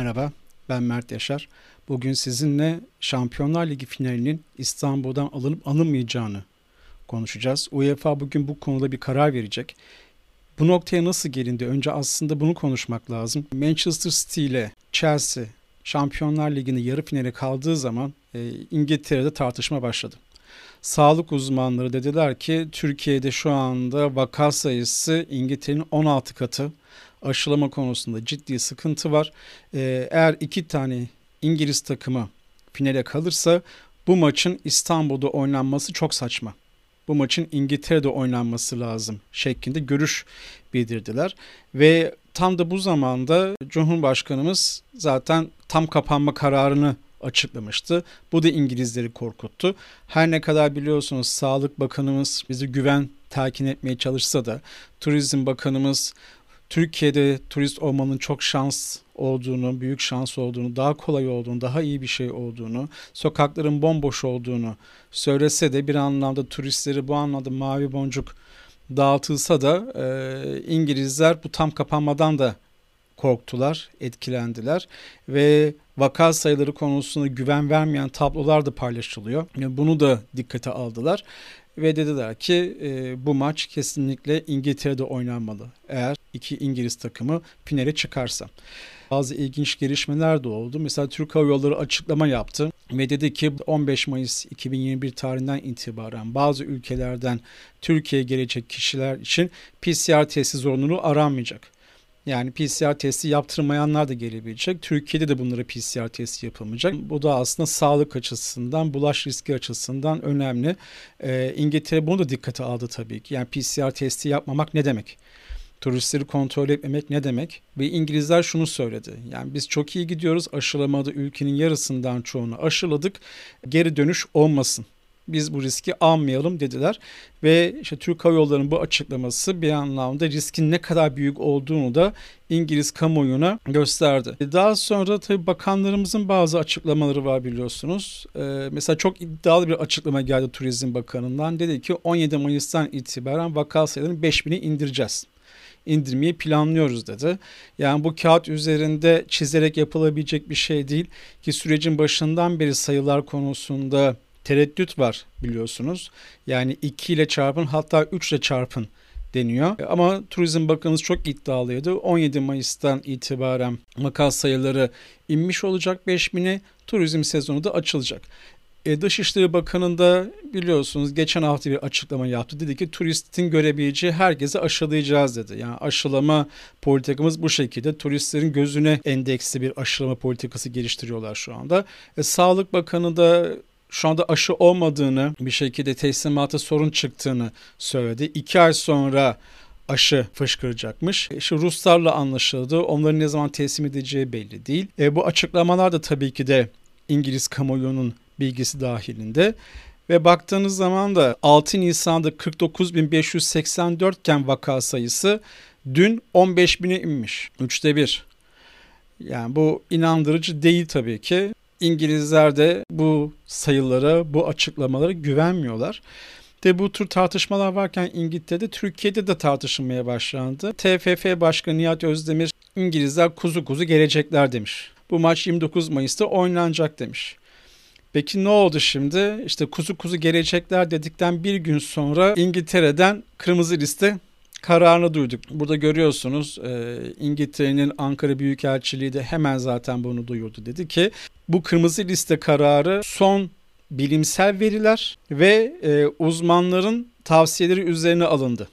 Merhaba, ben Mert Yaşar. Bugün sizinle Şampiyonlar Ligi finalinin İstanbul'dan alınıp alınmayacağını konuşacağız. UEFA bugün bu konuda bir karar verecek. Bu noktaya nasıl gelindi? Önce aslında bunu konuşmak lazım. Manchester City ile Chelsea Şampiyonlar Ligi'nin yarı finale kaldığı zaman e, İngiltere'de tartışma başladı. Sağlık uzmanları dediler ki Türkiye'de şu anda vaka sayısı İngiltere'nin 16 katı aşılama konusunda ciddi sıkıntı var. Ee, eğer iki tane İngiliz takımı finale kalırsa bu maçın İstanbul'da oynanması çok saçma. Bu maçın İngiltere'de oynanması lazım şeklinde görüş bildirdiler. Ve tam da bu zamanda Cumhurbaşkanımız zaten tam kapanma kararını açıklamıştı. Bu da İngilizleri korkuttu. Her ne kadar biliyorsunuz Sağlık Bakanımız bizi güven telkin etmeye çalışsa da Turizm Bakanımız Türkiye'de turist olmanın çok şans olduğunu, büyük şans olduğunu, daha kolay olduğunu, daha iyi bir şey olduğunu, sokakların bomboş olduğunu söylese de bir anlamda turistleri bu anlamda mavi boncuk dağıtılsa da e, İngilizler bu tam kapanmadan da korktular, etkilendiler ve vaka sayıları konusunda güven vermeyen tablolar da paylaşılıyor. Bunu da dikkate aldılar ve dediler ki e, bu maç kesinlikle İngiltere'de oynanmalı. Eğer iki İngiliz takımı finale çıkarsa. Bazı ilginç gelişmeler de oldu. Mesela Türk Hava Yolları açıklama yaptı ve dedi ki 15 Mayıs 2021 tarihinden itibaren bazı ülkelerden Türkiye'ye gelecek kişiler için PCR testi zorunluluğu aranmayacak. Yani PCR testi yaptırmayanlar da gelebilecek. Türkiye'de de bunlara PCR testi yapılmayacak. Bu da aslında sağlık açısından, bulaş riski açısından önemli. Ee, İngiltere bunu da dikkate aldı tabii ki. Yani PCR testi yapmamak ne demek? Turistleri kontrol etmemek ne demek? Ve İngilizler şunu söyledi. Yani biz çok iyi gidiyoruz. Aşılamada ülkenin yarısından çoğunu aşıladık. Geri dönüş olmasın biz bu riski almayalım dediler. Ve işte Türk Hava Yolları'nın bu açıklaması bir anlamda riskin ne kadar büyük olduğunu da İngiliz kamuoyuna gösterdi. Daha sonra tabii bakanlarımızın bazı açıklamaları var biliyorsunuz. Ee, mesela çok iddialı bir açıklama geldi Turizm Bakanı'ndan. Dedi ki 17 Mayıs'tan itibaren vaka sayılarını 5000'e indireceğiz indirmeyi planlıyoruz dedi. Yani bu kağıt üzerinde çizerek yapılabilecek bir şey değil ki sürecin başından beri sayılar konusunda tereddüt var biliyorsunuz. Yani 2 ile çarpın hatta 3 ile çarpın deniyor. Ama Turizm Bakanımız çok iddialıydı. 17 Mayıs'tan itibaren makas sayıları inmiş olacak 5000'e. Turizm sezonu da açılacak. E, Dışişleri Bakanı'nda biliyorsunuz geçen hafta bir açıklama yaptı. Dedi ki turistin görebileceği herkese aşılayacağız dedi. Yani aşılama politikamız bu şekilde. Turistlerin gözüne endeksli bir aşılama politikası geliştiriyorlar şu anda. E, Sağlık Bakanı da şu anda aşı olmadığını bir şekilde teslimata sorun çıktığını söyledi. İki ay sonra aşı fışkıracakmış. İşte Ruslarla anlaşıldı. Onların ne zaman teslim edeceği belli değil. E, bu açıklamalar da tabii ki de İngiliz kamuoyunun bilgisi dahilinde. Ve baktığınız zaman da 6 Nisan'da 49.584 iken vaka sayısı dün 15.000'e inmiş. Üçte bir. Yani bu inandırıcı değil tabii ki. İngilizler de bu sayılara, bu açıklamalara güvenmiyorlar. De bu tür tartışmalar varken İngiltere'de, Türkiye'de de tartışılmaya başlandı. TFF Başkanı Nihat Özdemir, İngilizler kuzu kuzu gelecekler demiş. Bu maç 29 Mayıs'ta oynanacak demiş. Peki ne oldu şimdi? İşte kuzu kuzu gelecekler dedikten bir gün sonra İngiltere'den kırmızı liste kararını duyduk. Burada görüyorsunuz e, İngiltere'nin Ankara Büyükelçiliği de hemen zaten bunu duyurdu. Dedi ki bu kırmızı liste kararı son bilimsel veriler ve e, uzmanların tavsiyeleri üzerine alındı.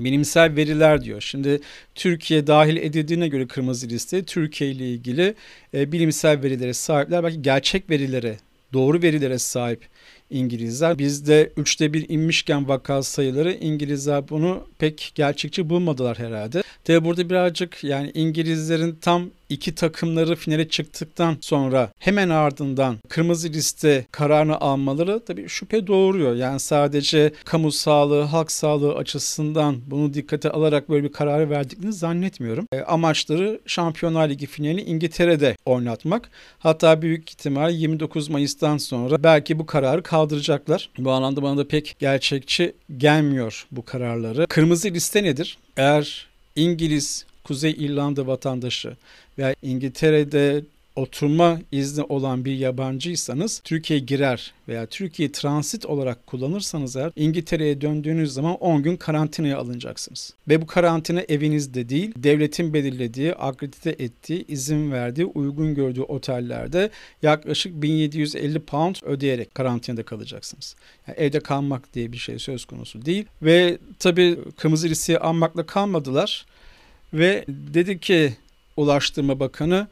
Bilimsel veriler diyor. Şimdi Türkiye dahil edildiğine göre kırmızı liste Türkiye ile ilgili e, bilimsel verilere sahipler. Belki gerçek verilere, doğru verilere sahip İngilizler. Bizde üçte bir inmişken vaka sayıları İngilizler bunu pek gerçekçi bulmadılar herhalde. Tabi burada birazcık yani İngilizlerin tam iki takımları finale çıktıktan sonra hemen ardından kırmızı liste kararını almaları tabii şüphe doğuruyor. Yani sadece kamu sağlığı, halk sağlığı açısından bunu dikkate alarak böyle bir kararı verdiklerini zannetmiyorum. E, amaçları Şampiyonlar Ligi finali İngiltere'de oynatmak. Hatta büyük ihtimal 29 Mayıs'tan sonra belki bu kararı kaldıracaklar. Bu anlamda bana da pek gerçekçi gelmiyor bu kararları. Kırmızı liste nedir? Eğer İngiliz Kuzey İrlanda vatandaşı veya İngiltere'de oturma izni olan bir yabancıysanız Türkiye'ye girer veya Türkiye transit olarak kullanırsanız eğer İngiltere'ye döndüğünüz zaman 10 gün karantinaya alınacaksınız. Ve bu karantina evinizde değil, devletin belirlediği, akredite ettiği, izin verdiği, uygun gördüğü otellerde yaklaşık 1750 pound ödeyerek karantinada kalacaksınız. Yani evde kalmak diye bir şey söz konusu değil. Ve tabii kırmızı listeye almakla kalmadılar. Ve dedi ki Ulaştırma Bakanı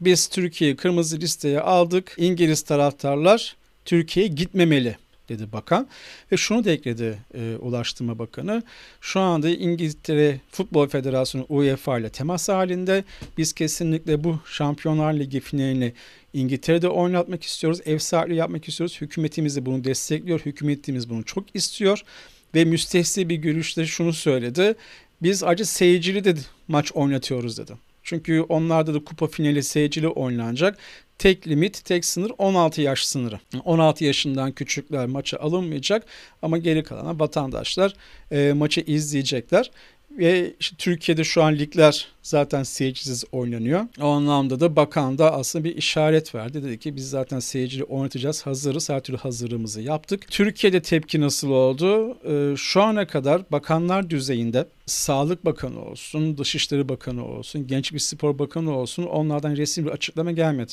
biz Türkiye'yi kırmızı listeye aldık. İngiliz taraftarlar Türkiye'ye gitmemeli dedi bakan. Ve şunu da ekledi e, Ulaştırma Bakanı. Şu anda İngiltere Futbol Federasyonu UEFA ile temas halinde. Biz kesinlikle bu Şampiyonlar Ligi finalini İngiltere'de oynatmak istiyoruz. Ev sahipliği yapmak istiyoruz. Hükümetimiz de bunu destekliyor. Hükümetimiz bunu çok istiyor. Ve müstehsi bir görüşte şunu söyledi. Biz acı seyircili de maç oynatıyoruz dedi. Çünkü onlarda da kupa finali seyircili oynanacak. Tek limit, tek sınır 16 yaş sınırı. 16 yaşından küçükler maça alınmayacak ama geri kalan vatandaşlar e, maçı izleyecekler. Ve işte Türkiye'de şu an ligler zaten seyircisiz oynanıyor. O anlamda da bakan da aslında bir işaret verdi. Dedi ki biz zaten seyircili oynatacağız. Hazırız. Her türlü hazırlığımızı yaptık. Türkiye'de tepki nasıl oldu? Ee, şu ana kadar bakanlar düzeyinde Sağlık Bakanı olsun, Dışişleri Bakanı olsun, Gençlik Spor Bakanı olsun onlardan resmi bir açıklama gelmedi.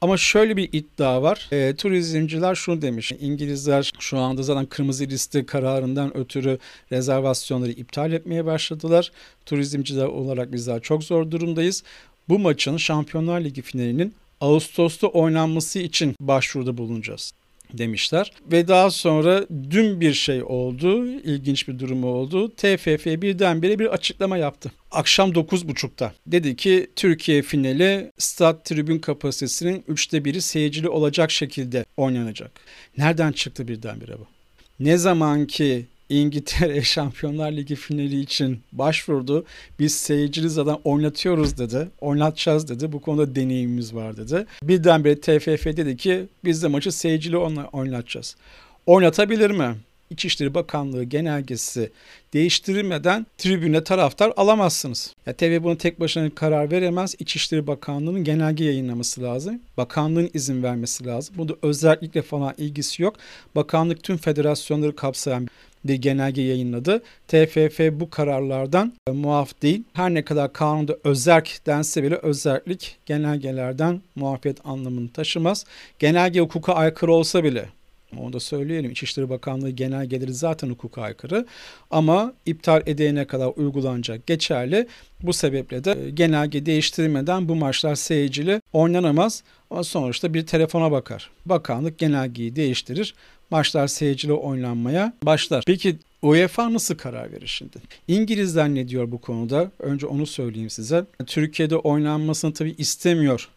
Ama şöyle bir iddia var. E, turizmciler şunu demiş. İngilizler şu anda zaten kırmızı liste kararından ötürü rezervasyonları iptal etmeye başladılar. Turizmciler olarak bizler çok zor durumdayız. Bu maçın Şampiyonlar Ligi finalinin Ağustos'ta oynanması için başvuruda bulunacağız demişler. Ve daha sonra dün bir şey oldu, ilginç bir durum oldu. TFF birdenbire bir açıklama yaptı. Akşam 9.30'da dedi ki Türkiye finali stat tribün kapasitesinin üçte biri seyircili olacak şekilde oynanacak. Nereden çıktı birdenbire bu? Ne zaman ki İngiltere Şampiyonlar Ligi finali için başvurdu. Biz seyircili zaten oynatıyoruz dedi. Oynatacağız dedi. Bu konuda deneyimimiz var dedi. Birdenbire TFF dedi ki biz de maçı seyircili oynatacağız. Oynatabilir mi? İçişleri Bakanlığı genelgesi değiştirilmeden tribüne taraftar alamazsınız. Ya TV bunu tek başına karar veremez. İçişleri Bakanlığı'nın genelge yayınlaması lazım. Bakanlığın izin vermesi lazım. Bunda özellikle falan ilgisi yok. Bakanlık tüm federasyonları kapsayan bir genelge yayınladı. TFF bu kararlardan e, muaf değil. Her ne kadar kanunda özerk dense bile özellik genelgelerden muafiyet anlamını taşımaz. Genelge hukuka aykırı olsa bile onu da söyleyelim. İçişleri Bakanlığı genelgeleri zaten hukuka aykırı ama iptal edene kadar uygulanacak geçerli. Bu sebeple de e, genelge değiştirilmeden bu maçlar seyircili oynanamaz. Ama sonuçta bir telefona bakar. Bakanlık genelgeyi değiştirir. Maçlar seyircili oynanmaya başlar. Peki UEFA nasıl karar verir şimdi? İngilizler ne diyor bu konuda? Önce onu söyleyeyim size. Türkiye'de oynanmasını tabii istemiyor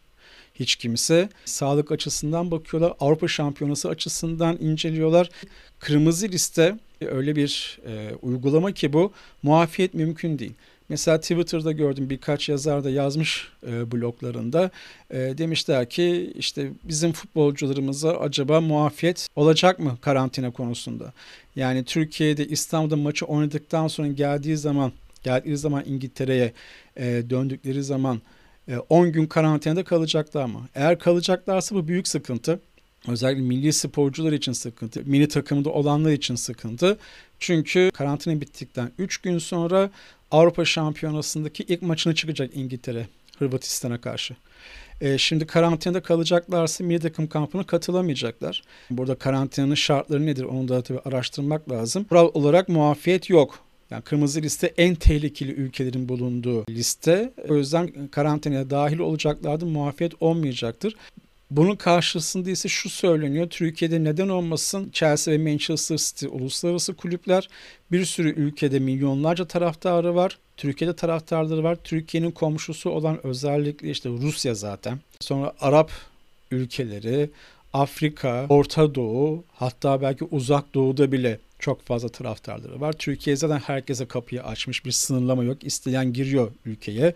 hiç kimse. Sağlık açısından bakıyorlar. Avrupa Şampiyonası açısından inceliyorlar. Kırmızı liste öyle bir e, uygulama ki bu muafiyet mümkün değil. Mesela Twitter'da gördüm birkaç yazar da yazmış e, bloglarında. E, demişler ki işte bizim futbolcularımıza acaba muafiyet olacak mı karantina konusunda? Yani Türkiye'de İstanbul'da maçı oynadıktan sonra geldiği zaman geldiği zaman İngiltere'ye e, döndükleri zaman 10 e, gün karantinada kalacaklar mı? Eğer kalacaklarsa bu büyük sıkıntı. Özellikle milli sporcular için sıkıntı, mini takımında olanlar için sıkıntı. Çünkü karantina bittikten 3 gün sonra Avrupa Şampiyonası'ndaki ilk maçına çıkacak İngiltere Hırvatistan'a karşı. E, şimdi karantinada kalacaklarsa milli takım kampına katılamayacaklar. Burada karantinanın şartları nedir onu da tabii araştırmak lazım. Kural olarak muafiyet yok. Yani kırmızı liste en tehlikeli ülkelerin bulunduğu liste. O yüzden karantinaya dahil olacaklardı muafiyet olmayacaktır. Bunun karşısında ise şu söyleniyor. Türkiye'de neden olmasın Chelsea ve Manchester City uluslararası kulüpler. Bir sürü ülkede milyonlarca taraftarı var. Türkiye'de taraftarları var. Türkiye'nin komşusu olan özellikle işte Rusya zaten. Sonra Arap ülkeleri, Afrika, Orta Doğu hatta belki Uzak Doğu'da bile çok fazla taraftarları var. Türkiye zaten herkese kapıyı açmış bir sınırlama yok. İsteyen giriyor ülkeye.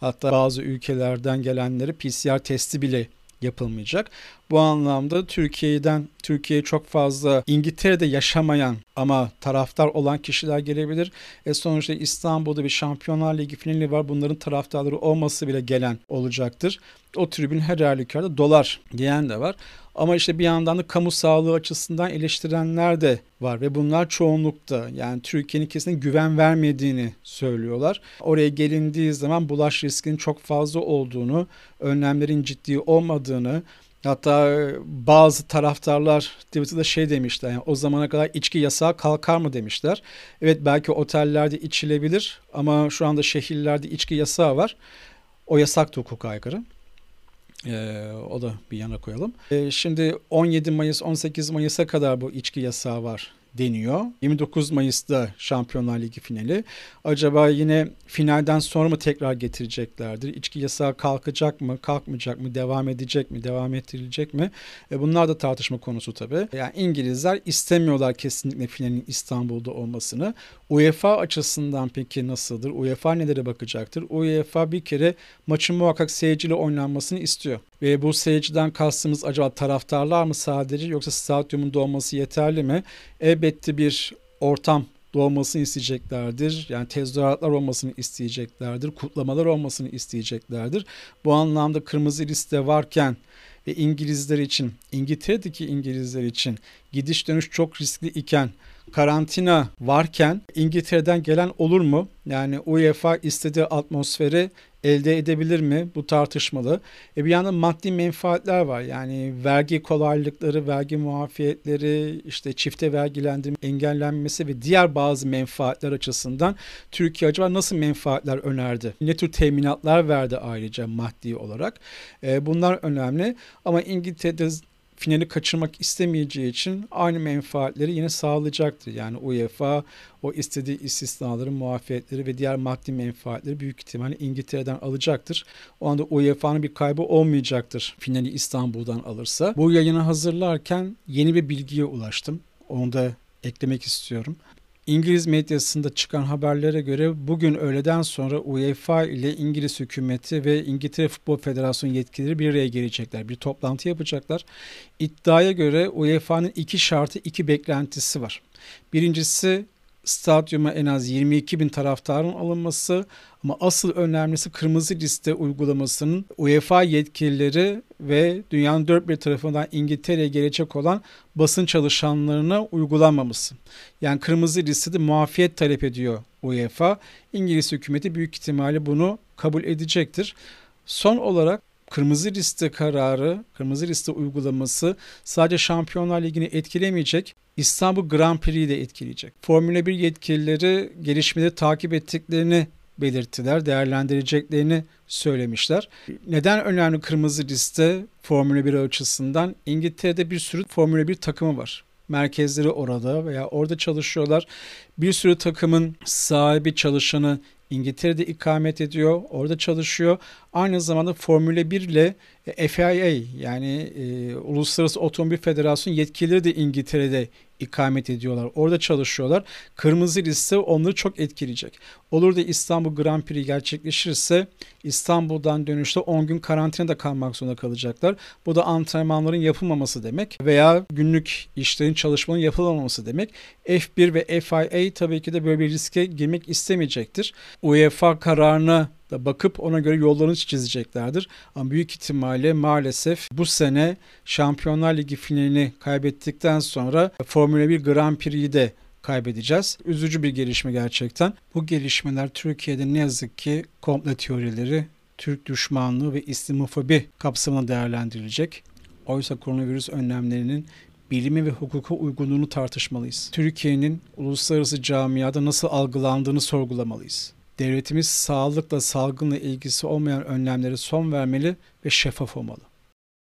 Hatta bazı ülkelerden gelenleri PCR testi bile yapılmayacak. Bu anlamda Türkiye'den Türkiye'ye çok fazla İngiltere'de yaşamayan ama taraftar olan kişiler gelebilir. E sonuçta İstanbul'da bir Şampiyonlar Ligi finali var. Bunların taraftarları olması bile gelen olacaktır. O tribün her halükarda dolar diyen de var. Ama işte bir yandan da kamu sağlığı açısından eleştirenler de var ve bunlar çoğunlukta. Yani Türkiye'nin kesin güven vermediğini söylüyorlar. Oraya gelindiği zaman bulaş riskinin çok fazla olduğunu, önlemlerin ciddi olmadığını, Hatta bazı taraftarlar Twitter'da şey demişler yani o zamana kadar içki yasağı kalkar mı demişler. Evet belki otellerde içilebilir ama şu anda şehirlerde içki yasağı var. O yasak da hukuka aykırı. Ee, o da bir yana koyalım. Ee, şimdi 17 Mayıs 18 Mayıs'a kadar bu içki yasağı var deniyor. 29 Mayıs'ta Şampiyonlar Ligi finali. Acaba yine finalden sonra mı tekrar getireceklerdir? İçki yasağı kalkacak mı, kalkmayacak mı, devam edecek mi, devam ettirilecek mi? E bunlar da tartışma konusu tabii. Yani İngilizler istemiyorlar kesinlikle finalin İstanbul'da olmasını. UEFA açısından peki nasıldır? UEFA nelere bakacaktır? UEFA bir kere maçın muhakkak seyirciyle oynanmasını istiyor. Ve bu seyirciden kastımız acaba taraftarlar mı sadece yoksa stadyumun dolması yeterli mi? Elbette bir ortam doğmasını isteyeceklerdir. Yani tezahüratlar olmasını isteyeceklerdir. Kutlamalar olmasını isteyeceklerdir. Bu anlamda kırmızı liste varken ve İngilizler için, İngiltere'deki İngilizler için gidiş dönüş çok riskli iken karantina varken İngiltere'den gelen olur mu? Yani UEFA istediği atmosferi elde edebilir mi? Bu tartışmalı. E bir yandan maddi menfaatler var. Yani vergi kolaylıkları, vergi muafiyetleri, işte çifte vergilendirme engellenmesi ve diğer bazı menfaatler açısından Türkiye acaba nasıl menfaatler önerdi? Ne tür teminatlar verdi ayrıca maddi olarak? E, bunlar önemli. Ama İngiltere'de finali kaçırmak istemeyeceği için aynı menfaatleri yine sağlayacaktır. Yani UEFA o istediği istisnaları, muafiyetleri ve diğer maddi menfaatleri büyük ihtimalle İngiltere'den alacaktır. O anda UEFA'nın bir kaybı olmayacaktır finali İstanbul'dan alırsa. Bu yayını hazırlarken yeni bir bilgiye ulaştım. Onu da eklemek istiyorum. İngiliz medyasında çıkan haberlere göre bugün öğleden sonra UEFA ile İngiliz hükümeti ve İngiltere Futbol Federasyonu yetkilileri bir araya gelecekler. Bir toplantı yapacaklar. İddiaya göre UEFA'nın iki şartı, iki beklentisi var. Birincisi stadyuma en az 22 bin taraftarın alınması ama asıl önemlisi kırmızı liste uygulamasının UEFA yetkilileri ve dünyanın dört bir tarafından İngiltere'ye gelecek olan basın çalışanlarına uygulanmaması. Yani kırmızı listede muafiyet talep ediyor UEFA. İngiliz hükümeti büyük ihtimalle bunu kabul edecektir. Son olarak kırmızı liste kararı, kırmızı liste uygulaması sadece Şampiyonlar Ligi'ni etkilemeyecek, İstanbul Grand Prix'yi de etkileyecek. Formula 1 yetkilileri gelişmeleri takip ettiklerini belirttiler, değerlendireceklerini söylemişler. Neden önemli kırmızı liste Formula 1 açısından? İngiltere'de bir sürü Formula 1 takımı var. Merkezleri orada veya orada çalışıyorlar. Bir sürü takımın sahibi çalışanı İngiltere'de ikamet ediyor, orada çalışıyor. Aynı zamanda Formula 1 ile FIA yani e, Uluslararası Otomobil Federasyonu yetkilileri de İngiltere'de ikamet ediyorlar. Orada çalışıyorlar. Kırmızı liste onları çok etkileyecek. Olur da İstanbul Grand Prix gerçekleşirse İstanbul'dan dönüşte 10 gün karantinada kalmak zorunda kalacaklar. Bu da antrenmanların yapılmaması demek veya günlük işlerin çalışmanın yapılmaması demek. F1 ve FIA tabii ki de böyle bir riske girmek istemeyecektir. UEFA kararına da bakıp ona göre yollarını çizeceklerdir. Ama büyük ihtimalle maalesef bu sene Şampiyonlar Ligi finalini kaybettikten sonra Formula 1 Grand Prix'yi de kaybedeceğiz. Üzücü bir gelişme gerçekten. Bu gelişmeler Türkiye'de ne yazık ki komple teorileri, Türk düşmanlığı ve İslamofobi kapsamında değerlendirilecek. Oysa koronavirüs önlemlerinin bilimi ve hukuka uygunluğunu tartışmalıyız. Türkiye'nin uluslararası camiada nasıl algılandığını sorgulamalıyız. Devletimiz sağlıkla, salgınla ilgisi olmayan önlemlere son vermeli ve şeffaf olmalı.